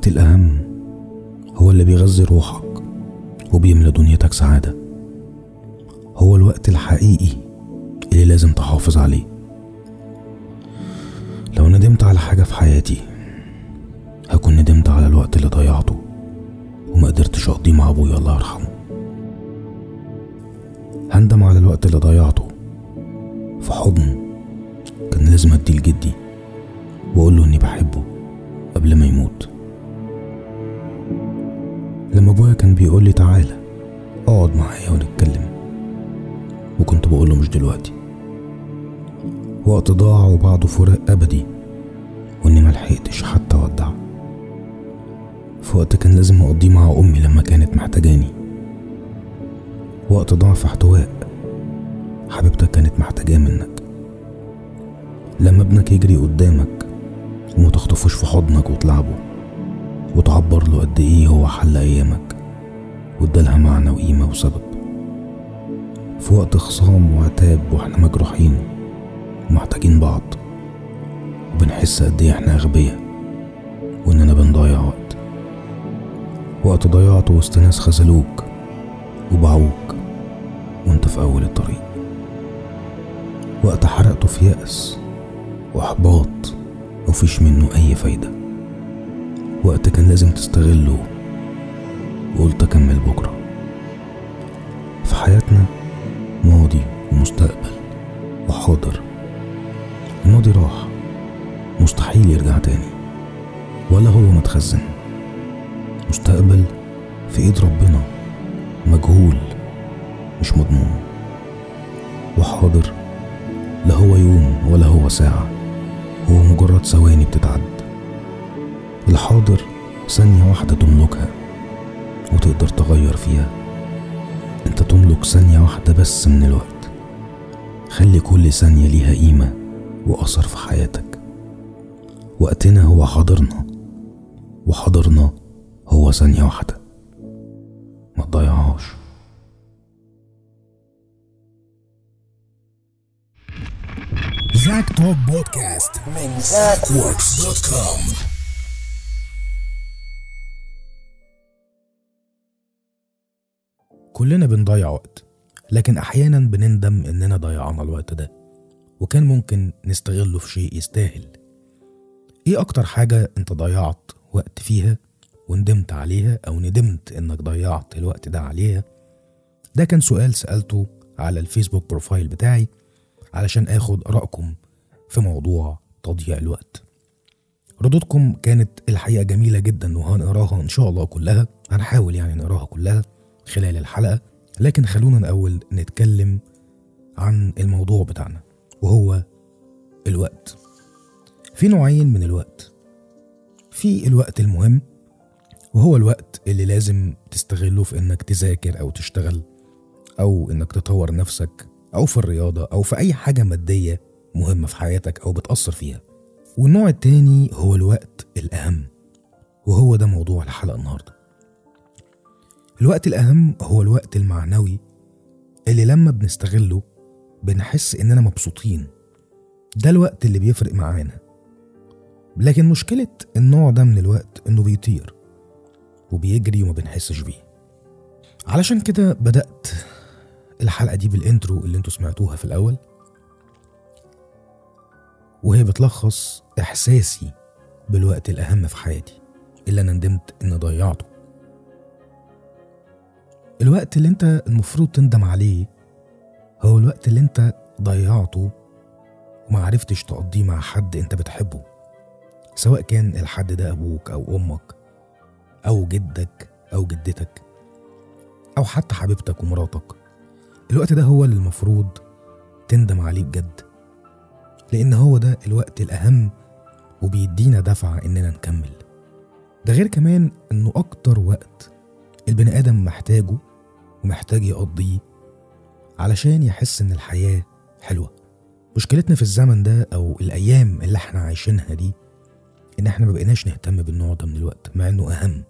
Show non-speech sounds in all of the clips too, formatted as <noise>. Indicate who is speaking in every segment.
Speaker 1: الوقت الأهم هو اللي بيغذي روحك وبيملى دنيتك سعادة. هو الوقت الحقيقي اللي لازم تحافظ عليه. لو ندمت على حاجة في حياتي هكون ندمت على الوقت اللي ضيعته وما قدرتش أقضيه مع أبويا الله يرحمه. هندم على الوقت اللي ضيعته في حضن كان لازم أديه لجدي وأقول له إني بحبه قبل ما يموت. لما أبويا كان بيقول لي تعالى أقعد معايا ونتكلم. وكنت بقول له مش دلوقتي. وقت ضاع وبعده فراق أبدي وإني ملحقتش حتى أودع. في وقت كان لازم أقضيه مع أمي لما كانت محتاجاني. وقت ضاع في احتواء حبيبتك كانت محتاجاه منك. لما ابنك يجري قدامك وما تخطفوش في حضنك وتلعبه. وتعبر له قد إيه هو حل أيامك وادالها معنى وقيمة وسبب. في وقت خصام وعتاب وإحنا مجروحين ومحتاجين بعض وبنحس قد إيه إحنا أغبياء وإننا بنضيع وقت. وقت ضيعته وسط ناس خذلوك وباعوك وإنت في أول الطريق. وقت حرقته في يأس وإحباط مفيش منه أي فايدة. وقت كان لازم تستغله. وقلت أكمل بكرة. في حياتنا ماضي ومستقبل وحاضر. الماضي راح. مستحيل يرجع تاني. ولا هو متخزن مستقبل في إيد ربنا. مجهول. مش مضمون. وحاضر. لا هو يوم ولا هو ساعة. هو مجرد ثواني بتتعد الحاضر ثانية واحدة تملكها وتقدر تغير فيها. انت تملك ثانية واحدة بس من الوقت. خلي كل ثانية ليها قيمة وأثر في حياتك. وقتنا هو حاضرنا وحاضرنا هو ثانية واحدة. ما تضيعهاش.
Speaker 2: زاك توب بودكاست من زاك
Speaker 1: كلنا بنضيع وقت لكن أحيانا بنندم إننا ضيعنا الوقت ده وكان ممكن نستغله في شيء يستاهل. إيه أكتر حاجة أنت ضيعت وقت فيها وندمت عليها أو ندمت إنك ضيعت الوقت ده عليها؟ ده كان سؤال سألته على الفيسبوك بروفايل بتاعي علشان آخد آرائكم في موضوع تضييع الوقت. ردودكم كانت الحقيقة جميلة جدا وهنقراها إن شاء الله كلها هنحاول يعني نقراها كلها. خلال الحلقة لكن خلونا الأول نتكلم عن الموضوع بتاعنا وهو الوقت. في نوعين من الوقت. في الوقت المهم وهو الوقت اللي لازم تستغله في إنك تذاكر أو تشتغل أو إنك تطور نفسك أو في الرياضة أو في أي حاجة مادية مهمة في حياتك أو بتأثر فيها. والنوع التاني هو الوقت الأهم وهو ده موضوع الحلقة النهاردة. الوقت الأهم هو الوقت المعنوي اللي لما بنستغله بنحس إننا مبسوطين. ده الوقت اللي بيفرق معانا. لكن مشكلة النوع ده من الوقت إنه بيطير وبيجري وما بنحسش بيه. علشان كده بدأت الحلقة دي بالإنترو اللي أنتوا سمعتوها في الأول. وهي بتلخص إحساسي بالوقت الأهم في حياتي اللي أنا ندمت إني ضيعته. الوقت اللي انت المفروض تندم عليه هو الوقت اللي انت ضيعته وما عرفتش تقضيه مع حد انت بتحبه سواء كان الحد ده أبوك أو أمك أو جدك أو جدتك أو حتى حبيبتك ومراتك. الوقت ده هو اللي المفروض تندم عليه بجد لأن هو ده الوقت الأهم وبيدينا دفعة إننا نكمل. ده غير كمان إنه أكتر وقت البني آدم محتاجه ومحتاج يقضيه علشان يحس إن الحياة حلوة. مشكلتنا في الزمن ده أو الأيام اللي إحنا عايشينها دي إن إحنا ما بقيناش نهتم بالنوع ده من الوقت مع إنه أهم.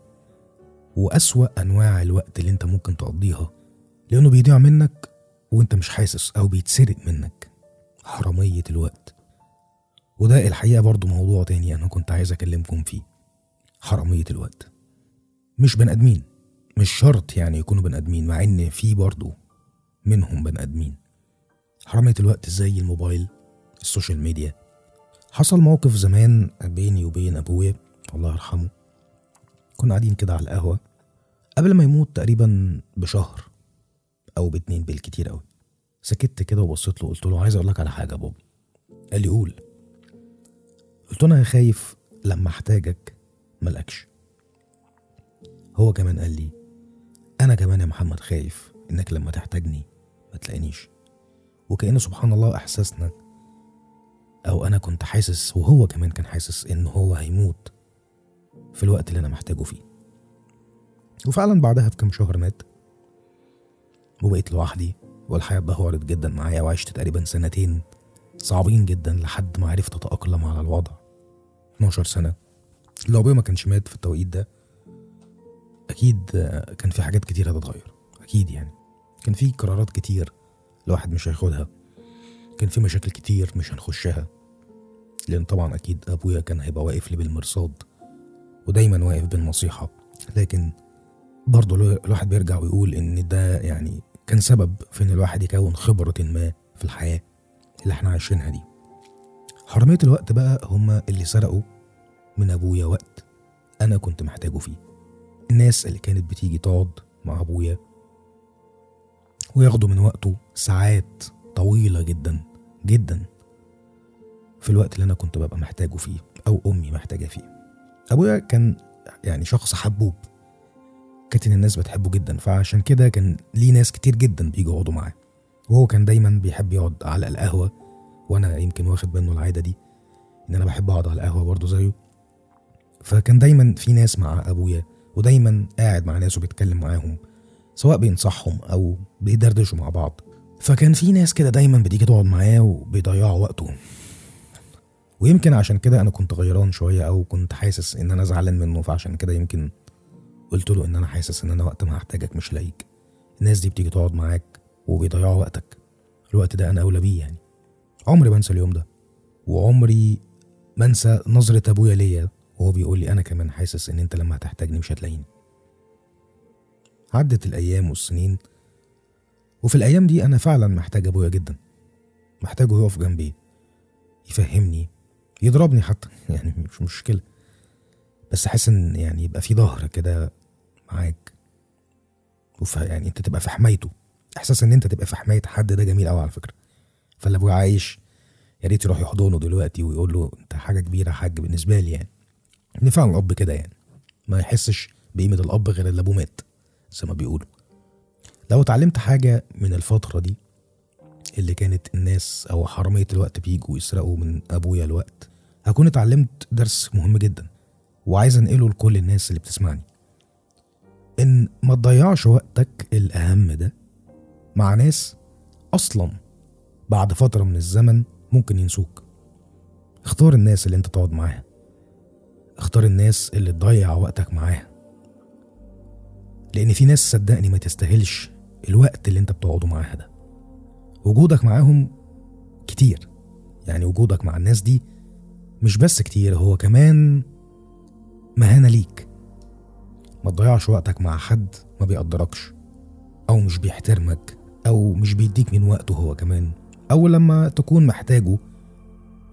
Speaker 1: وأسوأ أنواع الوقت اللي إنت ممكن تقضيها لأنه بيضيع منك وإنت مش حاسس أو بيتسرق منك حرامية الوقت. وده الحقيقة برضو موضوع تاني أنا كنت عايز أكلمكم فيه حرامية الوقت. مش بني آدمين. مش شرط يعني يكونوا بني آدمين مع إن في برضو منهم بني آدمين. حرامية الوقت زي الموبايل ال social media. حصل موقف زمان بيني وبين أبويا الله يرحمه. كنا قاعدين كده على القهوة قبل ما يموت تقريبا بشهر أو باتنين بالكتير قوي سكت كده وبصيت له قلت له عايز أقول لك على حاجة يا بابا. قال لي قول. قلت له أنا خايف لما أحتاجك ملقكش هو كمان قال لي أنا كمان يا محمد خايف إنك لما تحتاجني ما تلاقينيش. وكأن سبحان الله إحساسنا أو أنا كنت حاسس وهو كمان كان حاسس إن هو هيموت في الوقت اللي أنا محتاجه فيه. وفعلا بعدها بكم شهر مات. وبقيت لوحدي والحياة اتدهورت جدا معايا وعشت تقريبا سنتين صعبين جدا لحد ما عرفت أتأقلم على الوضع. 12 سنة. لو أبويا ما كانش مات في التوقيت ده أكيد آه، كان في حاجات كتير هتتغير. أكيد يعني. كان في قرارات كتير الواحد مش هياخدها. كان في مشاكل كتير مش هنخشها. لأن طبعا أكيد أبويا كان هيبقى واقف لي بالمرصاد ودايما واقف بالنصيحة. لكن برضه الوا- الواحد بيرجع ويقول إن ده يعني كان سبب في إن الواحد يكون خبرة ما في الحياة اللي إحنا عايشينها دي. حرامية الوقت بقى هما اللي سرقوا من أبويا وقت أنا كنت محتاجه فيه. الناس اللي كانت بتيجي تقعد مع أبويا وياخدوا من وقته ساعات طويلة جدا جدا في الوقت اللي أنا كنت ببقى محتاجه فيه أو أمي محتاجة فيه. أبويا كان يعني شخص حبوب كانت الناس بتحبه جدا فعشان كده كان ليه ناس كتير جدا بيجوا يقعدوا معاه. وهو كان دايما بيحب يقعد على القهوة وأنا يمكن واخد منه العادة دي إن أنا بحب أقعد على القهوة برضه زيه. فكان دايما في ناس مع أبويا ودايما قاعد مع ناس وبيتكلم معاهم سواء بينصحهم أو بيدردشوا مع بعض. فكان في ناس كده دايما بتيجي تقعد معاه وبيضيعوا وقته. ويمكن عشان كده أنا كنت غيران شوية أو كنت حاسس إن أنا زعلان منه فعشان كده يمكن قلت له إن أنا حاسس إن أنا وقت ما هحتاجك مش لاقيك الناس دي بتيجي تقعد معاك وبيضيعوا وقتك. الوقت ده أنا أولى بيه يعني. عمري ما أنسى اليوم ده. وعمري ما أنسى نظرة أبويا ليا. وهو بيقول لي أنا كمان حاسس إن أنت لما هتحتاجني مش هتلاقيني. عدت الأيام والسنين وفي الأيام دي أنا فعلا محتاج أبويا جدا محتاجه يقف جنبي يفهمني يضربني حتى <laughs> يعني مش مشكلة. بس أحس إن يعني يبقى في ظهر كده معاك. يعني أنت تبقى في حمايته إحساس إن أنت تبقى في حماية حد ده جميل أوي على فكرة. فاللي أبويا عايش يا ريت يروح يحضنه دلوقتي ويقول له أنت حاجة كبيرة يا حاج بالنسبة لي يعني. إن فعلا الأب كده يعني. ما يحسش بقيمة الأب غير اللي أبوه مات زي ما بيقولوا. لو اتعلمت حاجة من الفترة دي اللي كانت الناس أو حرامية الوقت بيجوا يسرقوا من أبويا الوقت هكون اتعلمت درس مهم جدا وعايز أنقله لكل الناس اللي بتسمعني. إن ما تضيعش وقتك الأهم ده مع ناس أصلا بعد فترة من الزمن ممكن ينسوك. اختار الناس اللي أنت تقعد معاها. اختار الناس اللي تضيع وقتك معاها. لأن في ناس صدقني ما تستاهلش الوقت اللي انت بتقعده معاها ده. وجودك معاهم كتير. يعني وجودك مع الناس دي مش بس كتير هو كمان مهانة ليك. ما تضيعش وقتك مع حد ما بيقدركش أو مش بيحترمك أو مش بيديك من وقته هو كمان. أو لما تكون محتاجه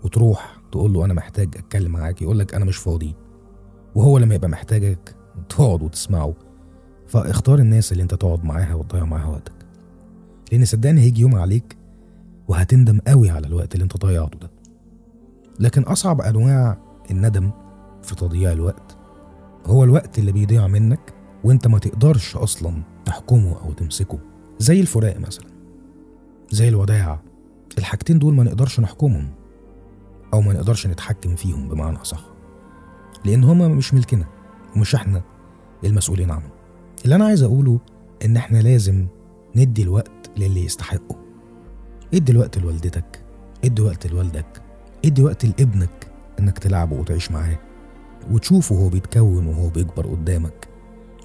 Speaker 1: وتروح تقول له أنا محتاج أتكلم معاك يقولك أنا مش فاضي وهو لما يبقى محتاجك تقعد وتسمعه. فاختار الناس اللي أنت تقعد معاها وتضيع معاها وقتك. لأن صدقني هيجي يوم عليك وهتندم قوي على الوقت اللي أنت ضيعته ده. لكن أصعب أنواع الندم في تضييع الوقت هو الوقت اللي بيضيع منك وأنت ما تقدرش أصلا تحكمه أو تمسكه. زي الفراق مثلا زي الوداع. الحاجتين دول ما نقدرش نحكمهم. أو ما نقدرش نتحكم فيهم بمعنى أصح. لأن هما مش ملكنا ومش إحنا المسؤولين عنه اللي أنا عايز أقوله إن إحنا لازم ندي الوقت للي يستحقه. ادي الوقت لوالدتك ادي وقت لوالدك ادي وقت لابنك إنك تلعبه وتعيش معاه وتشوفه وهو بيتكون وهو بيكبر قدامك.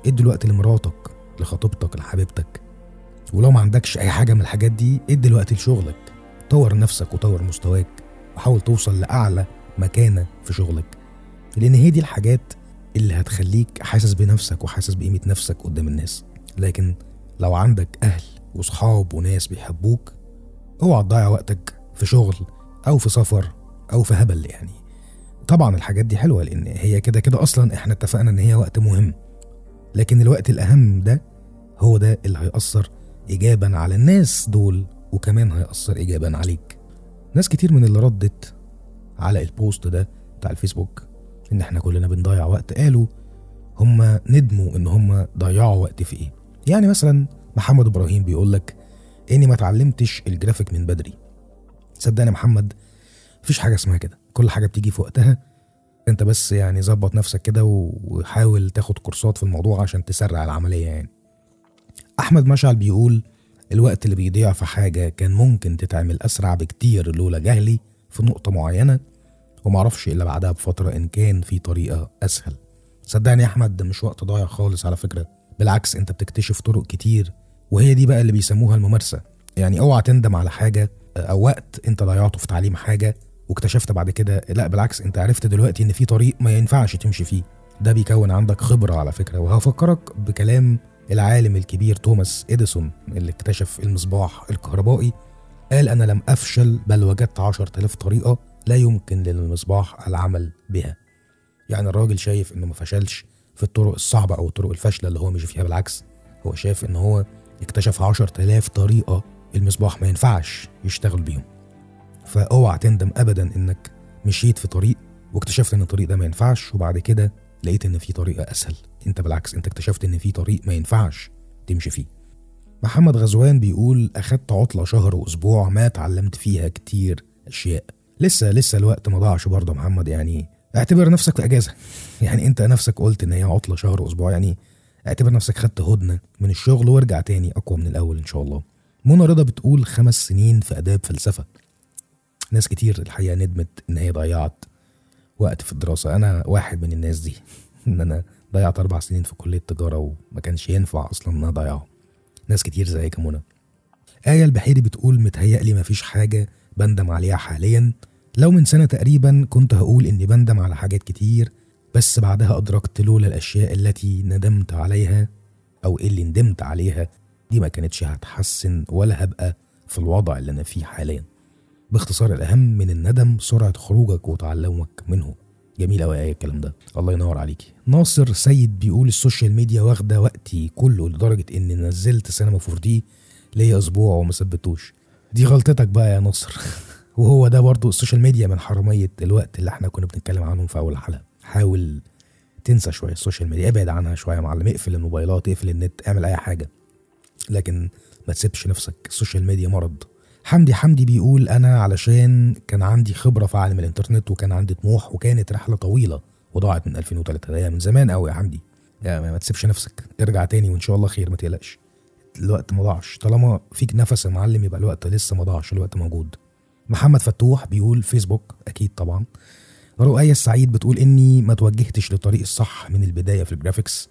Speaker 1: ادي الوقت لمراتك لخطيبتك لحبيبتك. ولو ما عندكش أي حاجة من الحاجات دي ادي الوقت لشغلك. طور نفسك وطور مستواك. وحاول توصل لأعلى مكانة في شغلك لأن هي دي الحاجات اللي هتخليك حاسس بنفسك وحاسس بقيمة نفسك قدام الناس. لكن لو عندك أهل وصحاب وناس بيحبوك اوعى تضيع وقتك في شغل أو في سفر أو في هبل يعني. طبعا الحاجات دي حلوة لأن هي كده كده أصلا إحنا اتفقنا إن هي وقت مهم. لكن الوقت الأهم ده هو ده اللي هيأثر ايجابا على الناس دول وكمان هيأثر ايجابا عليك. ناس كتير من اللي ردت على البوست ده بتاع الفيسبوك إن إحنا كلنا بنضيع وقت. قالوا هم ندموا إن هم ضيعوا وقت في إيه. يعني مثلا محمد إبراهيم بيقول لك إني ما اتعلمتش الجرافيك من بدري. صدقني يا محمد مفيش حاجة اسمها كده. كل حاجة بتيجي في وقتها. أنت بس يعني ظبط نفسك كده وحاول تاخد كورسات في الموضوع عشان تسرع العملية يعني. أحمد مشعل بيقول الوقت اللي بيضيع في حاجة كان ممكن تتعمل أسرع بكتير لولا جهلي في نقطة معينة ومعرفش إلا بعدها بفترة إن كان في طريقة أسهل. صدقني يا أحمد ده مش وقت ضايع خالص على فكرة. بالعكس أنت بتكتشف طرق كتير وهي دي بقى اللي بيسموها الممارسة. يعني أوعى تندم على حاجة أو وقت أنت ضيعته في تعليم حاجة واكتشفت بعد كده. لا بالعكس أنت عرفت دلوقتي إن في طريق ما ينفعش تمشي فيه. ده بيكون عندك خبرة على فكرة وهفكرك بكلام العالم الكبير توماس إديسون اللي اكتشف المصباح الكهربائي قال أنا لم أفشل بل وجدت عشر تلاف طريقة لا يمكن للمصباح العمل بها. يعني الراجل شايف إنه ما فشلش في الطرق الصعبة أو الطرق الفاشلة اللي هو مشي فيها بالعكس هو شايف إن هو اكتشف عشر تلاف طريقة المصباح ما ينفعش يشتغل بيهم. فأوعى تندم ابدا إنك مشيت في طريق واكتشفت إن الطريق ده ما ينفعش وبعد كده لقيت إن في طريقة أسهل. انت بالعكس انت اكتشفت ان في طريق ما ينفعش تمشي فيه. محمد غزوان بيقول أخدت عطلة شهر وأسبوع ما اتعلمت فيها كتير أشياء. لسه لسه الوقت ما ضاعش برضه محمد يعني اعتبر نفسك في إجازة. <laughs> يعني انت نفسك قلت إن هي عطلة شهر وأسبوع يعني اعتبر نفسك خدت هدنة من الشغل وارجع تاني أقوى من الأول إن شاء الله. منى رضا بتقول خمس سنين في آداب فلسفة. ناس كتير الحقيقة ندمت إن هي ضيعت وقت في الدراسة. أنا واحد من الناس دي. <laughs> إن أنا ضيعت أربع سنين في كلية تجارة وما كانش ينفع أصلا إن أنا اضيعهم ناس كتير زيك يا منى آية البحيري بتقول متهيألي مفيش حاجة بندم عليها حاليا. لو من سنة تقريبا كنت هقول إني بندم على حاجات كتير بس بعدها أدركت لولا الأشياء التي ندمت عليها أو اللي ندمت عليها دي ما كانتش هتحسن ولا هبقى في الوضع اللي أنا فيه حاليا. باختصار الأهم من الندم سرعة خروجك وتعلمك منه. جميل قوي الكلام ده. الله ينور عليكي. ناصر سيد بيقول ال social media واخدة وقتي كله لدرجة إني نزلت سينما 4 دي ليا أسبوع وما ثبتوش. دي غلطتك بقى يا ناصر. <laughs> وهو ده برضو ال social media من حرامية الوقت اللي إحنا كنا بنتكلم عنهم في أول الحلقة حاول تنسى شوية ال social media ابعد عنها شوية يا معلم. اقفل الموبايلات اقفل النت اعمل أي حاجة. لكن ما تسيبش نفسك. ال social media مرض. حمدي حمدي بيقول أنا علشان كان عندي خبرة في عالم الإنترنت وكان عندي طموح وكانت رحلة طويلة وضاعت من 2003 ده من زمان قوي يا حمدي. يا ما تسيبش نفسك ارجع تاني وإن شاء الله خير ما تقلقش. الوقت ما ضاعش. طالما فيك نفس يا معلم يبقى الوقت لسه ما ضاعش الوقت موجود. محمد فتوح بيقول فيسبوك أكيد طبعا. رؤية السعيد بتقول إني ما توجهتش للطريق الصح من البداية في الجرافيكس.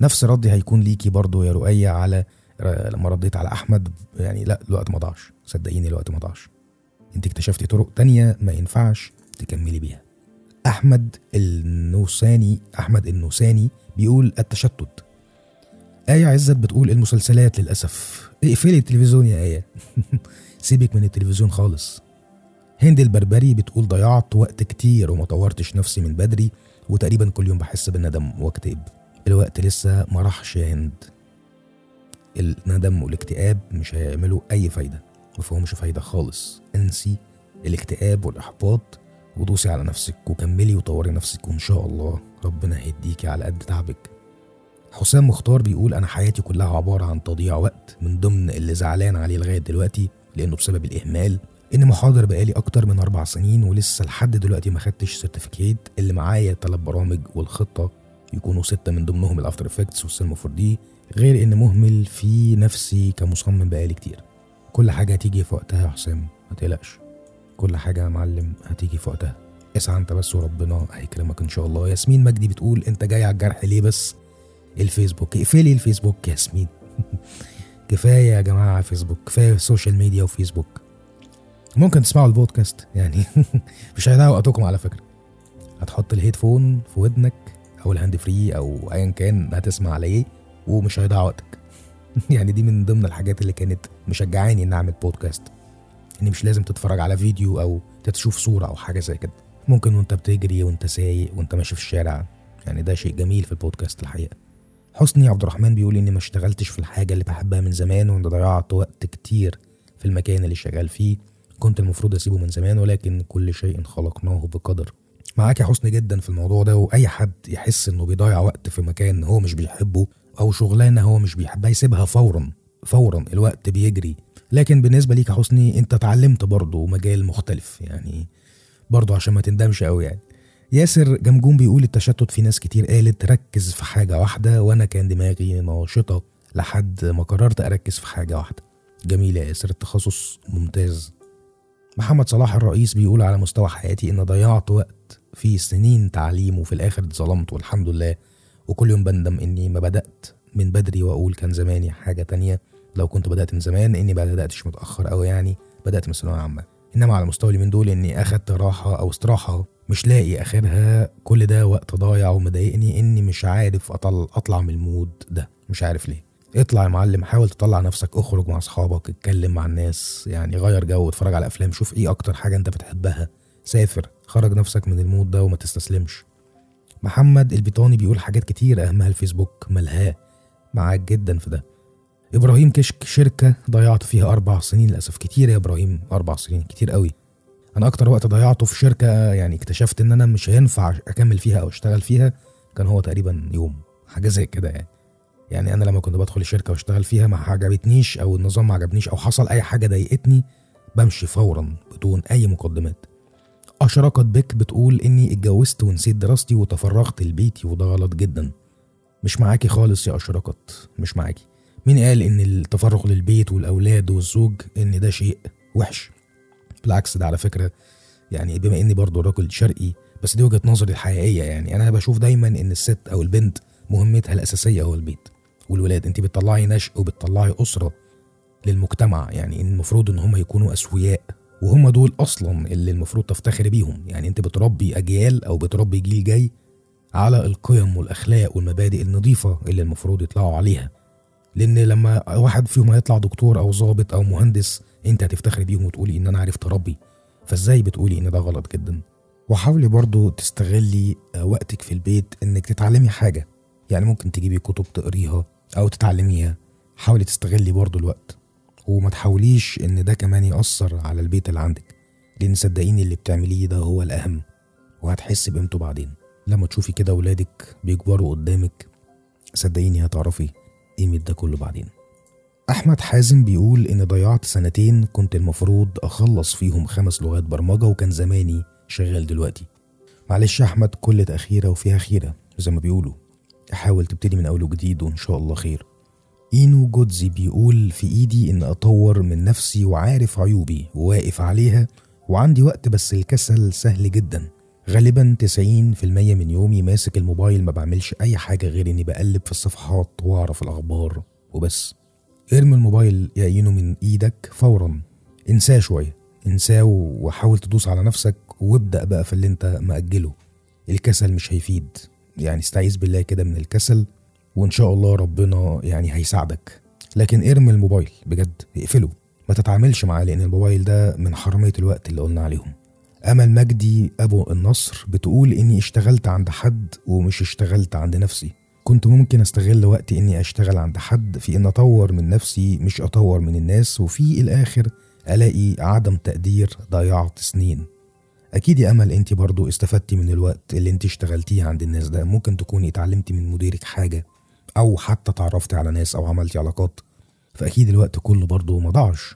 Speaker 1: نفس ردي هيكون ليكي برضو يا رؤية على لما رديت على أحمد يعني لا الوقت ما ضاعش. صدقيني الوقت ما ضاعش. أنت اكتشفتي طرق تانية ما ينفعش تكملي بيها. أحمد النوساني أحمد النوساني بيقول التشتت. آية عزت بتقول المسلسلات للأسف. اقفلي التلفزيون يا آية. <laughs> سيبك من التلفزيون خالص. هند البربري بتقول ضيعت وقت كتير وما طورتش نفسي من بدري وتقريبا كل يوم بحس بالندم وأكتئب. الوقت لسه ما راحش يا هند. الندم والاكتئاب مش هيعملوا أي فايدة. ما فيهمش فايدة خالص. انسي الاكتئاب والإحباط ودوسي على نفسك وكملي وطوري نفسك وإن شاء الله ربنا هيديكي على قد تعبك. حسام مختار بيقول أنا حياتي كلها عبارة عن تضييع وقت من ضمن اللي زعلان عليه لغاية دلوقتي لأنه بسبب الإهمال. ان محاضر بقالي أكتر من أربع سنين ولسه لحد دلوقتي ما خدتش سيرتيفيكيت اللي معايا تلات برامج والخطة يكونوا ستة من ضمنهم ال After Effects والسينما 4 دي غير إن مهمل في نفسي كمصمم بقالي كتير. كل حاجة هتيجي في وقتها يا حسام ما تقلقش. كل حاجة يا معلم هتيجي في وقتها. اسعى أنت بس وربنا هيكرمك إن شاء الله. ياسمين مجدي بتقول أنت جاي على الجرح ليه بس؟ الفيسبوك. اقفلي الفيسبوك يا ياسمين. <laughs> كفاية يا جماعة فيسبوك كفاية social media وفيسبوك. ممكن تسمعوا البودكاست يعني <laughs> مش هيضيع وقتكم على فكرة. هتحط ال headphone في ودنك أو ال hand free أو ايا كان هتسمع عليه ومش هيضيع وقتك <laughs> يعني دي من ضمن الحاجات اللي كانت مشجعاني ان أعمل بودكاست ان مش لازم تتفرج على فيديو أو تشوف صورة أو حاجة زي كده. ممكن وأنت بتجري وأنت سايق وأنت ماشي في الشارع. يعني ده شيء جميل في البودكاست الحقيقة. حسني عبد الرحمن بيقول إني ما اشتغلتش في الحاجة اللي بحبها من زمان وإن ضيعت وقت كتير في المكان اللي شغال فيه. كنت المفروض أسيبه من زمان ولكن كل شيء خلقناه بقدر. معاك يا حسني جدا في الموضوع ده وأي حد يحس إنه بيضيع وقت في مكان هو مش بيحبه أو شغلانة هو مش بيحبها يسيبها فورا فورا الوقت بيجري. لكن بالنسبة ليك يا حسني أنت اتعلمت برضه مجال مختلف يعني برضه عشان ما تندمش قوي يعني. ياسر جمجوم بيقول التشتت في ناس كتير قالت ركز في حاجة واحدة وأنا كان دماغي ناشطة لحد ما قررت أركز في حاجة واحدة. جميل يا ياسر التخصص ممتاز. محمد صلاح الرئيس بيقول على مستوى حياتي إن ضيعت وقت في سنين تعليم وفي الآخر اتظلمت والحمد لله. وكل يوم بندم إني ما بدأت من بدري وأقول كان زماني حاجة تانية. لو كنت بدأت من زمان إني ما بدأتش متأخر أوي يعني بدأت من ثانوية عامة إنما على مستوى اليومين دول إني أخدت راحة أو استراحة مش لاقي آخرها كل ده وقت ضايع ومضايقني إني مش عارف أطل أطلع من المود ده مش عارف ليه. اطلع يا معلم حاول تطلع نفسك اخرج مع أصحابك اتكلم مع الناس يعني غير جو اتفرج على أفلام شوف إيه أكتر حاجة أنت بتحبها سافر خرج نفسك من المود ده وما تستسلمش. محمد البيطاني بيقول حاجات كتير أهمها الفيسبوك ملهاه. معاك جدا في ده. إبراهيم كشك شركة ضيعت فيها أربع سنين للأسف كتير يا إبراهيم أربع سنين كتير قوي. أنا أكتر وقت ضيعته في شركة يعني اكتشفت إن أنا مش هينفع أكمل فيها أو أشتغل فيها كان هو تقريبا يوم حاجة زي كده يعني. يعني أنا لما كنت بدخل الشركة وأشتغل فيها ما عجبتنيش أو النظام ما عجبنيش أو حصل أي حاجة ضايقتني بمشي فورا بدون أي مقدمات. أشرقت بك بتقول إني اتجوزت ونسيت دراستي وتفرغت لبيتي وده غلط جدا. مش معاكي خالص يا أشرقت مش معاكي. مين قال إن التفرغ للبيت والأولاد والزوج إن ده شيء وحش؟ بالعكس ده على فكرة يعني بما إني برضو راجل شرقي بس دي وجهة نظري الحقيقية يعني. أنا بشوف دايما إن الست أو البنت مهمتها الأساسية هو البيت والولاد. أنت بتطلعي نشء وبتطلعي أسرة للمجتمع يعني المفروض إن هم يكونوا أسوياء. وهم دول أصلا اللي المفروض تفتخر بيهم. يعني أنت بتربي أجيال أو بتربي جيل جاي على القيم والأخلاق والمبادئ النظيفة اللي المفروض يطلعوا عليها. لأن لما واحد فيهم هيطلع دكتور أو ضابط أو مهندس أنت هتفتخري بيهم وتقولي إن أنا عرفت أربي. فإزاي بتقولي إن ده غلط جدا؟ وحاولي برضو تستغلي وقتك في البيت إنك تتعلمي حاجة. يعني ممكن تجيبي كتب تقريها أو تتعلميها. حاولي تستغلي برضو الوقت. وما تحاوليش إن ده كمان يأثر على البيت اللي عندك. لأن صدقيني اللي بتعمليه ده هو الأهم. وهتحس بقيمته بعدين. لما تشوفي كده ولادك بيكبروا قدامك صدقيني هتعرفي قيمة ده كله بعدين. أحمد حازم بيقول إن ضيعت سنتين كنت المفروض أخلص فيهم خمس لغات برمجة وكان زماني شغال دلوقتي. معلش يا أحمد كل تأخيرة وفيها خيرة زي ما بيقولوا. حاول تبتدي من أول وجديد وإن شاء الله خير. إينو جودزي بيقول في إيدي إن أطور من نفسي وعارف عيوبي وواقف عليها وعندي وقت بس الكسل سهل جدا. غالبا 90% من يومي ماسك الموبايل ما بعملش أي حاجة غير إني بقلب في الصفحات وأعرف الأخبار وبس. ارمي الموبايل يا إينو من إيدك فورا. انساه شوية. انساه وحاول تدوس على نفسك وابدأ بقى في اللي أنت مأجله. الكسل مش هيفيد. يعني استعيذ بالله كده من الكسل. وإن شاء الله ربنا يعني هيساعدك. لكن ارمي الموبايل بجد اقفله. ما تتعاملش معاه لأن الموبايل ده من حرامية الوقت اللي قلنا عليهم. امل مجدي أبو النصر بتقول إني اشتغلت عند حد ومش اشتغلت عند نفسي. كنت ممكن أستغل وقتي إني أشتغل عند حد في إن أطور من نفسي مش أطور من الناس وفي الآخر ألاقي عدم تقدير ضيعت سنين. أكيد يا أمل انت برضو استفدتي من الوقت اللي انت اشتغلتيه عند الناس ده. ممكن تكوني اتعلمتي من مديرك حاجة. أو حتى تعرفتي على ناس أو عملتي علاقات فأكيد الوقت كله برضه ما ضاعش.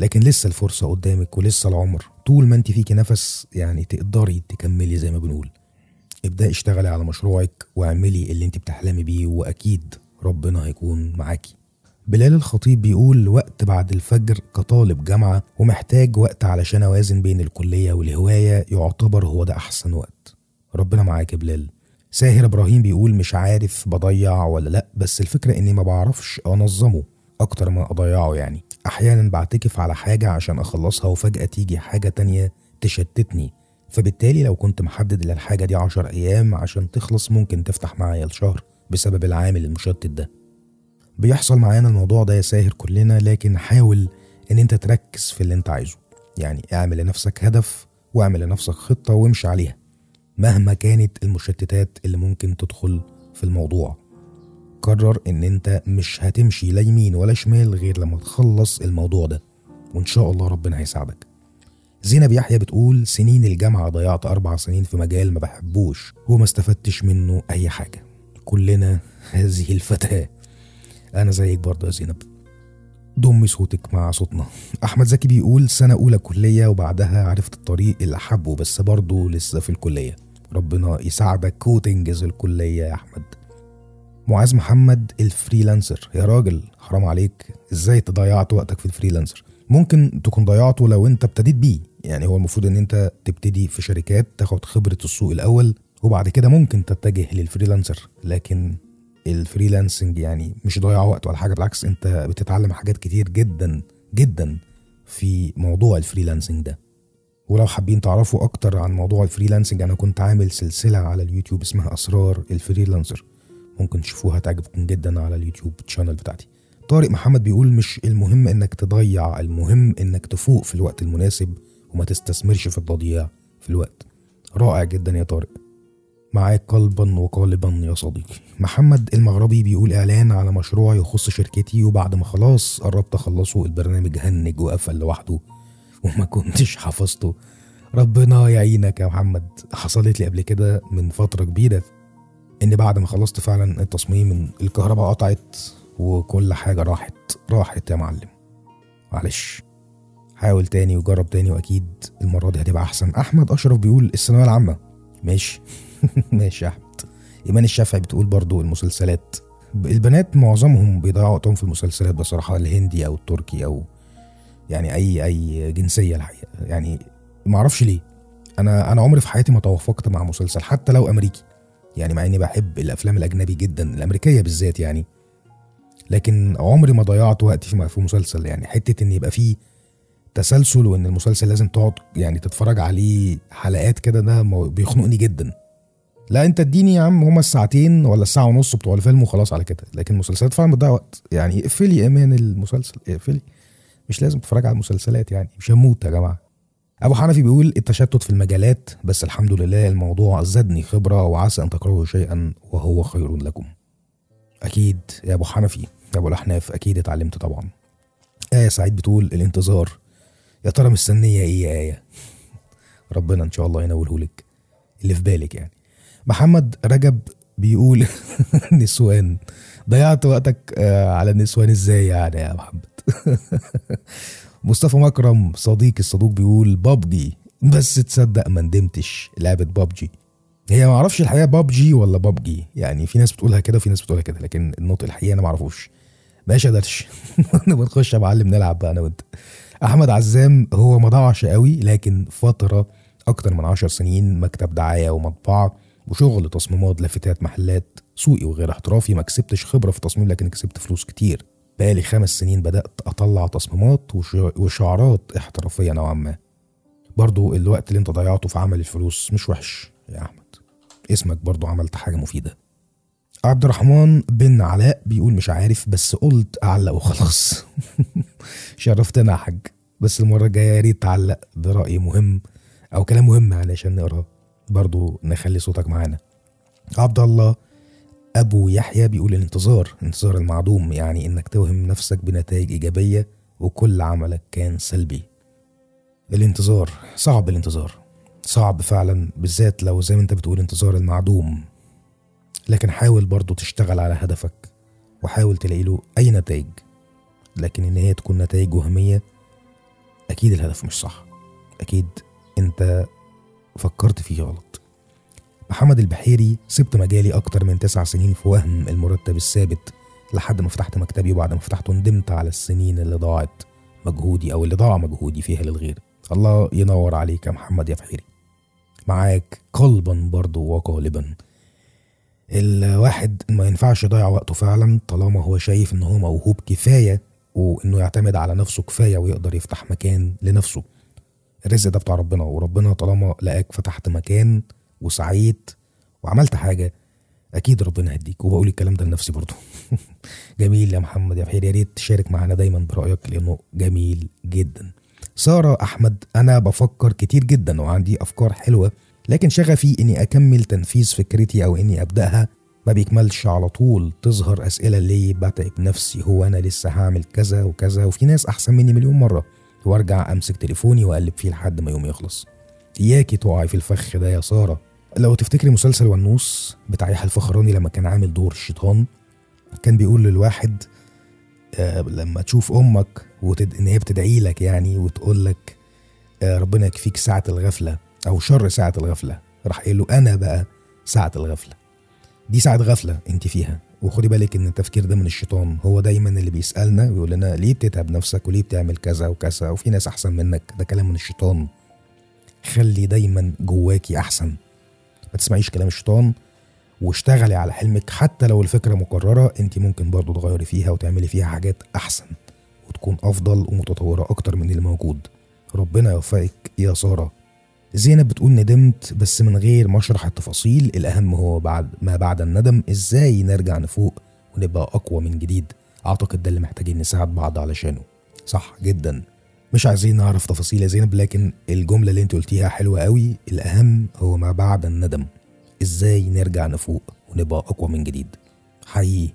Speaker 1: لكن لسه الفرصة قدامك ولسه العمر. طول ما أنت فيكي نفس يعني تقدري تكملي زي ما بنقول. ابدأي اشتغلي على مشروعك واعملي اللي أنت بتحلمي بيه وأكيد ربنا هيكون معاكي. بلال الخطيب بيقول وقت بعد الفجر كطالب جامعة ومحتاج وقت علشان أوازن بين الكلية والهواية يعتبر هو ده أحسن وقت. ربنا معاك يا بلال. ساهر إبراهيم بيقول مش عارف بضيع ولا لأ بس الفكرة إني ما بعرفش أنظمه أكتر ما أضيعه يعني. أحيانا بعتكف على حاجة عشان أخلصها وفجأة تيجي حاجة تانية تشتتني. فبالتالي لو كنت محدد للحاجة دي عشر أيام عشان تخلص ممكن تفتح معايا الشهر بسبب العامل المشتت ده. بيحصل معانا الموضوع ده يا ساهر كلنا لكن حاول إن أنت تركز في اللي أنت عايزه. يعني اعمل لنفسك هدف واعمل لنفسك خطة وامشي عليها. مهما كانت المشتتات اللي ممكن تدخل في الموضوع. قرر إن أنت مش هتمشي لا يمين ولا شمال غير لما تخلص الموضوع ده. وإن شاء الله ربنا هيساعدك. زينب يحيى بتقول سنين الجامعة ضيعت أربع سنين في مجال ما بحبوش وما استفدتش منه أي حاجة. كلنا هذه الفتاة. أنا زيك برضه يا زينب. ضمي صوتك مع صوتنا. أحمد زكي بيقول سنة أولى كلية وبعدها عرفت الطريق اللي حبه بس برضه لسه في الكلية. ربنا يساعدك وتنجز الكلية يا أحمد. معاذ محمد ال freelancer. يا راجل حرام عليك. إزاي تضيعت وقتك في ال freelancer؟ ممكن تكون ضيعته لو انت ابتديت بيه. يعني هو المفروض ان انت تبتدي في شركات تاخد خبرة السوق الأول وبعد كده ممكن تتجه لل freelancer. لكن ال freelancing يعني مش ضياع وقت ولا حاجة بالعكس انت بتتعلم حاجات كتير جدا جدا في موضوع ال freelancing ده. ولو حابين تعرفوا أكتر عن موضوع ال freelancing أنا كنت عامل سلسلة على اليوتيوب اسمها أسرار ال freelancer. ممكن تشوفوها تعجبكم جدا على اليوتيوب channel بتاعتي. طارق محمد بيقول مش المهم إنك تضيع المهم إنك تفوق في الوقت المناسب وما تستثمرش في التضييع في الوقت. رائع جدا يا طارق. معاك قلبا وقالبا يا صديقي. محمد المغربي بيقول إعلان على مشروع يخص شركتي وبعد ما خلاص قربت أخلصه البرنامج هنج وقفل لوحده. وما كنتش حفظته. ربنا يعينك يا محمد. حصلت لي قبل كده من فترة كبيرة إن بعد ما خلصت فعلا التصميم الكهرباء قطعت وكل حاجة راحت راحت يا معلم. معلش. حاول تاني وجرب تاني وأكيد المرة دي هتبقى أحسن. أحمد أشرف بيقول الثانوية العامة. ماشي. <laughs> ماشي يا أحمد. إيمان الشافعي بتقول برضو المسلسلات. البنات معظمهم بيضيعوا وقتهم في المسلسلات بصراحة الهندي أو التركي أو يعني أي أي جنسية الحقيقة يعني معرفش ليه. أنا أنا عمري في حياتي ما توافقت مع مسلسل حتى لو أمريكي. يعني مع إني بحب الأفلام الأجنبي جدا الأمريكية بالذات يعني. لكن عمري ما ضيعت وقتي في مسلسل يعني. حتة إن يبقى فيه تسلسل وإن المسلسل لازم تقعد يعني تتفرج عليه حلقات كده ده بيخنقني جدا. لا أنت اديني يا عم هما الساعتين ولا الساعة ونص بتوع الفيلم وخلاص على كده. لكن المسلسلات فعلا بتضيع وقت. يعني اقفلي أمان المسلسل اقفلي. مش لازم تتفرج على المسلسلات يعني مش هموت يا جماعة. أبو حنفي بيقول التشتت في المجالات بس الحمد لله الموضوع زادني خبرة وعسى أن تكرهوا شيئا وهو خير لكم. أكيد يا أبو حنفي يا أبو الأحناف أكيد اتعلمت طبعا. آية سعيد بتقول الانتظار يا ترى مستنيه إيه يا آية؟ ربنا إن شاء الله ينوله لك اللي في بالك يعني. محمد رجب بيقول <laughs> نسوان. ضيعت وقتك آه، على النسوان إزاي يعني يا محمد؟ <laughs> مصطفى مكرم صديقي الصدوق بيقول بابجي. بس تصدق ما ندمتش لعبة بابجي. هي ما أعرفش الحقيقة بابجي ولا بابجي. يعني في ناس بتقولها كده وفي ناس بتقولها كده لكن النطق الحقيقي أنا ما أعرفوش. ماشي يا درش بنخش يا معلم نلعب بقى أنا وأنت. أحمد عزام هو ما ضاعش قوي لكن فترة أكتر من عشر سنين مكتب دعاية ومطبعة. وشغل تصميمات لافتات محلات سوقي وغير احترافي ما كسبتش خبرة في التصميم لكن كسبت فلوس كتير. بقالي خمس سنين بدأت أطلع تصميمات وش- وشعارات احترافية نوعا ما. برضو الوقت اللي أنت ضيعته في عمل الفلوس مش وحش يا أحمد. اسمك برضو عملت حاجة مفيدة. عبد الرحمن بن علاء بيقول مش عارف بس قلت أعلق وخلاص. <laughs> شرفتنا يا حاج. بس المرة الجاية يا ريت تعلق براي مهم أو كلام مهم علشان نقرأه. برضو نخلي صوتك معانا. عبد الله. أبو يحيى بيقول الانتظار انتظار المعدوم يعني إنك توهم نفسك بنتائج إيجابية وكل عملك كان سلبي. الانتظار صعب الانتظار. صعب فعلا بالذات لو زي ما أنت بتقول انتظار المعدوم. لكن حاول برضو تشتغل على هدفك وحاول تلاقي له أي نتائج. لكن إن هي تكون نتائج وهمية أكيد الهدف مش صح. أكيد أنت فكرت فيه غلط. محمد البحيري سبت مجالي أكتر من تسع سنين في وهم المرتب الثابت لحد ما فتحت مكتبي وبعد ما فتحته ندمت على السنين اللي ضاعت مجهودي أو اللي ضاع مجهودي فيها للغير. الله ينور عليك يا محمد يا بحيري. معاك قلبا برضو وقالبا. الواحد ما ينفعش يضيع وقته فعلا طالما هو شايف إن هو موهوب كفاية وإنه يعتمد على نفسه كفاية ويقدر يفتح مكان لنفسه. الرزق ده بتاع ربنا وربنا طالما لقاك فتحت مكان وسعيت وعملت حاجة أكيد ربنا هيديك. وبقول الكلام ده لنفسي برضه. <laughs> جميل يا محمد يا بحير يا ريت تشارك معانا دايما برأيك لأنه جميل جدا. سارة أحمد أنا بفكر كتير جدا وعندي أفكار حلوة لكن شغفي إني أكمل تنفيذ فكرتي أو إني أبدأها. ما بيكملش على طول. تظهر أسئلة ليه بتعب نفسي؟ هو أنا لسه هعمل كذا وكذا؟ وفي ناس أحسن مني مليون مرة. وارجع أمسك تليفوني وأقلب فيه لحد ما يوم يخلص. إياكي تقعي في الفخ ده يا سارة. لو تفتكري مسلسل ونوس بتاع يحيى الفخراني لما كان عامل دور الشيطان كان بيقول للواحد آه لما تشوف أمك وتد... إن هي بتدعي لك يعني وتقول لك آه ربنا يكفيك ساعة الغفلة أو شر ساعة الغفلة راح قايل له أنا بقى ساعة الغفلة. دي ساعة غفلة أنت فيها. وخدي بالك إن التفكير ده من الشيطان. هو دايما اللي بيسألنا ويقول لنا ليه بتتعب نفسك وليه بتعمل كذا وكذا؟ وفي ناس أحسن منك. ده كلام من الشيطان. خلي دايما جواكي أحسن. ما تسمعيش كلام الشيطان واشتغلي على حلمك. حتى لو الفكرة مكررة أنت ممكن برضو تغيري فيها وتعملي فيها حاجات أحسن وتكون أفضل ومتطورة أكتر من اللي موجود. ربنا يوفقك يا سارة. زينب بتقول ندمت بس من غير ما أشرح التفاصيل الأهم هو بعد ما بعد الندم إزاي نرجع نفوق ونبقى أقوى من جديد. أعتقد ده اللي محتاجين نساعد بعض علشانه. صح جدا. مش عايزين نعرف تفاصيل يا زينب لكن الجملة اللي أنت قلتيها حلوة قوي. الأهم هو ما بعد الندم. إزاي نرجع نفوق ونبقى أقوى من جديد. حقيقي.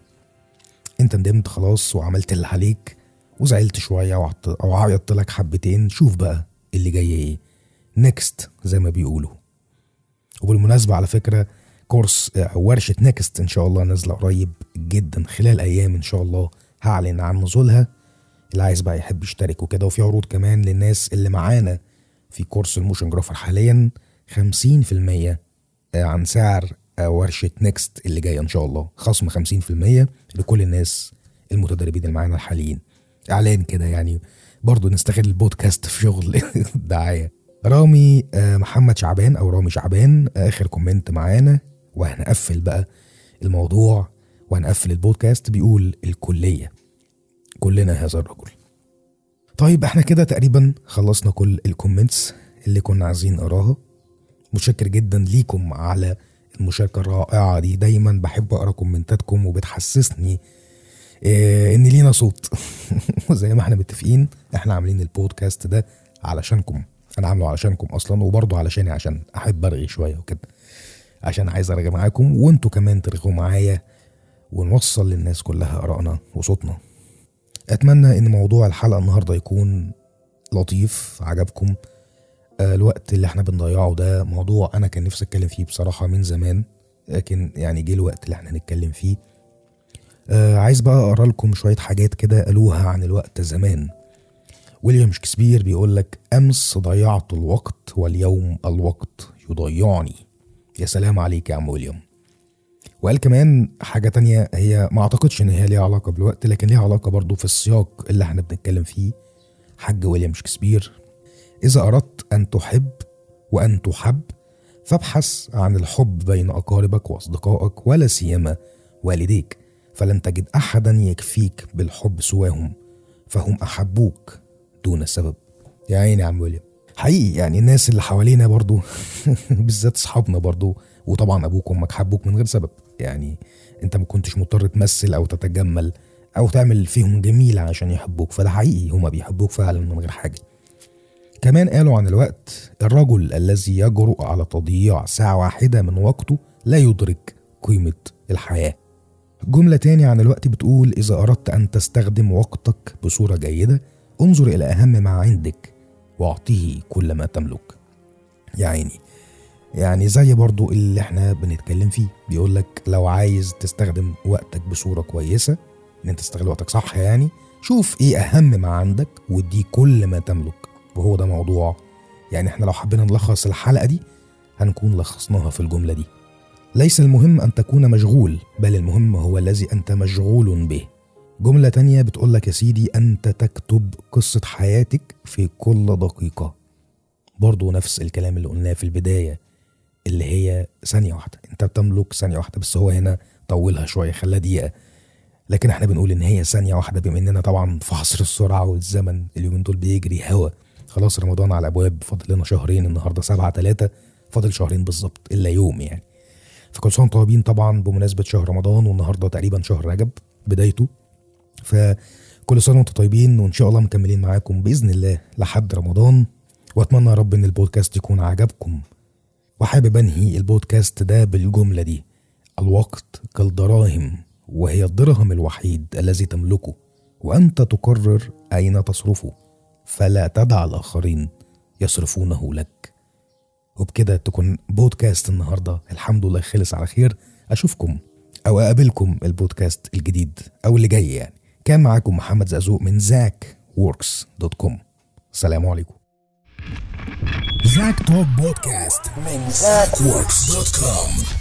Speaker 1: أنت ندمت خلاص وعملت اللي عليك وزعلت شوية وعط- أو عيطت لك حبتين. شوف بقى اللي جاي إيه. next زي ما بيقولوا. وبالمناسبة على فكرة course أو ورشة Next إن شاء الله نازلة قريب جدا. خلال أيام إن شاء الله هعلن عن نزولها. اللي عايز بقى يحب يشترك وكده وفي عروض كمان للناس اللي معانا في course ال motion graphic حاليا. 50% عن سعر ورشة Next اللي جاية إن شاء الله. خصم 50% لكل الناس المتدربين اللي معانا الحاليين. إعلان كده يعني. برضه نستغل البودكاست في شغل <laughs> دعاية. رامي آه، محمد شعبان أو رامي شعبان آخر comment معانا. وهنقفل بقى الموضوع وهنقفل البودكاست. بيقول الكلية. كلنا هذا الرجل. طيب إحنا كده تقريبا خلصنا كل ال comments اللي كنا عايزين نقراها. متشكر جدا ليكم على المشاركة الرائعة دي. دايما بحب أقرأ كومنتاتكم وبتحسسني آه إن لينا صوت. <laughs> وزي ما إحنا متفقين إحنا عاملين البودكاست ده علشانكم. أنا عامله علشانكم أصلا وبرضه علشاني عشان احب ارغي شوية وكده عشان عايز ارغي معاكم وانتوا كمان ترغوا معايا ونوصل للناس كلها آرائنا وصوتنا. أتمنى إن موضوع الحلقة النهارده يكون لطيف عجبكم. آه، الوقت اللي إحنا بنضيعه ده موضوع أنا كان نفسي أتكلم فيه بصراحة من زمان لكن يعني جه الوقت اللي إحنا هنتكلم فيه. آه عايز بقى أقرأ لكم شوية حاجات كده قالوها عن الوقت زمان. ويليام شكسبير بيقول لك أمس ضيعت الوقت واليوم الوقت يضيعني. يا سلام عليك يا عم ويليام. وقال كمان حاجة تانية هي ما أعتقدش إن هي ليها علاقة بالوقت لكن ليها علاقة برضو في السياق اللي إحنا بنتكلم فيه. حاج ويليام شكسبير إذا أردت أن تحب وأن تحب فابحث عن الحب بين أقاربك وأصدقائك ولا سيما والديك. فلن تجد أحدا يكفيك بالحب سواهم فهم أحبوك. دون سبب يا عيني يا عم ويليام. حقيقي يعني الناس اللي حوالينا برضو <laughs> بالذات أصحابنا برضو وطبعا أبوك وأمك حبوك من غير سبب. يعني أنت ما كنتش مضطر تمثل أو تتجمل أو تعمل فيهم جميل عشان يحبوك فده حقيقي. هما بيحبوك فعلا من غير حاجة. كمان قالوا عن الوقت الرجل الذي يجرؤ على تضييع ساعة واحدة من وقته لا يدرك قيمة الحياة. جملة تاني عن الوقت بتقول إذا أردت أن تستخدم وقتك بصورة جيدة انظر إلى أهم ما عندك واعطيه كل ما تملك. يا عيني يعني زي برضو اللي إحنا بنتكلم فيه. بيقول لك لو عايز تستخدم وقتك بصورة كويسة إن أنت تستغل وقتك صح يعني شوف إيه أهم ما عندك واديه كل ما تملك. وهو ده موضوع يعني إحنا لو حبينا نلخص الحلقة دي هنكون لخصناها في الجملة دي. ليس المهم أن تكون مشغول بل المهم هو الذي أنت مشغول به. جملة تانية بتقولك يا سيدي أنت تكتب قصة حياتك في كل دقيقة. برضو نفس الكلام اللي قلناه في البداية اللي هي ثانية واحدة. أنت بتملك ثانية واحدة بس هو هنا طولها شوية خلاها دقيقة. لكن إحنا بنقول إن هي ثانية واحدة بما إننا طبعا في عصر السرعة والزمن اليومين دول بيجري هوا. خلاص رمضان على الابواب فاضل لنا شهرين النهاردة سبعة تلاتة. فاضل شهرين بالظبط إلا يوم يعني. فكل سنة وأنتم طيبين طبعا بمناسبة شهر رمضان والنهاردة تقريبا شهر رجب بدايته. فكل سنة وأنتم طيبين وإن شاء الله مكملين معاكم بإذن الله لحد رمضان. وأتمنى يا رب إن البودكاست يكون عجبكم. وحابب أنهي البودكاست ده بالجملة دي. الوقت كالدراهم وهي الدرهم الوحيد الذي تملكه. وأنت تقرر أين تصرفه. فلا تدع الآخرين يصرفونه لك. وبكده تكون بودكاست النهارده الحمد لله خلص على خير. أشوفكم أو أقابلكم البودكاست الجديد أو اللي جاي يعني. كان معاكم محمد زقزوق من Zak Works dot com. السلام عليكم.
Speaker 2: Zack Talk Podcast من ZackWorks.com